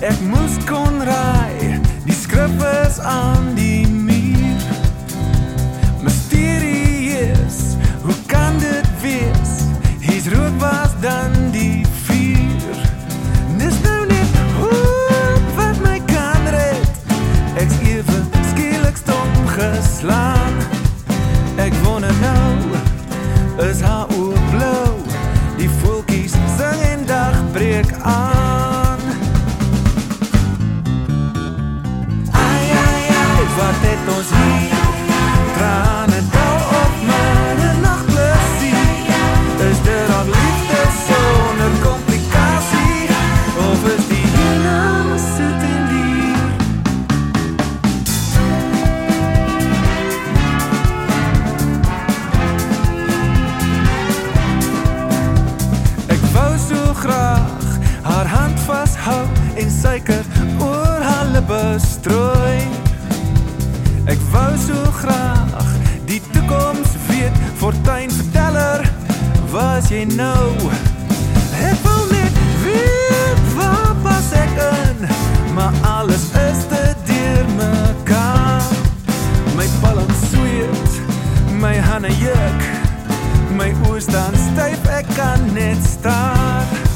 Ek moes kon raai, die skrif is aan die muur. Misterieus, hoe kan dit wees? Hier's rood was dan die vuur. Dis nou net hoop wat my kan red. Ek's ewe skielik stom geslaan. Ek wonder nou, is haar oë blou? Die voeltjies sing en dag breek aan. Graag haar hand vashou en suiker oor haar lippe strooi. So graag die toekoms weet, fortuin verteller, was jy nou? Ek wil net weet waar pas ek in, maar alles is te deurmekaar. My palm sweet, my hande juk, my oë staan styf, ek kan net staan.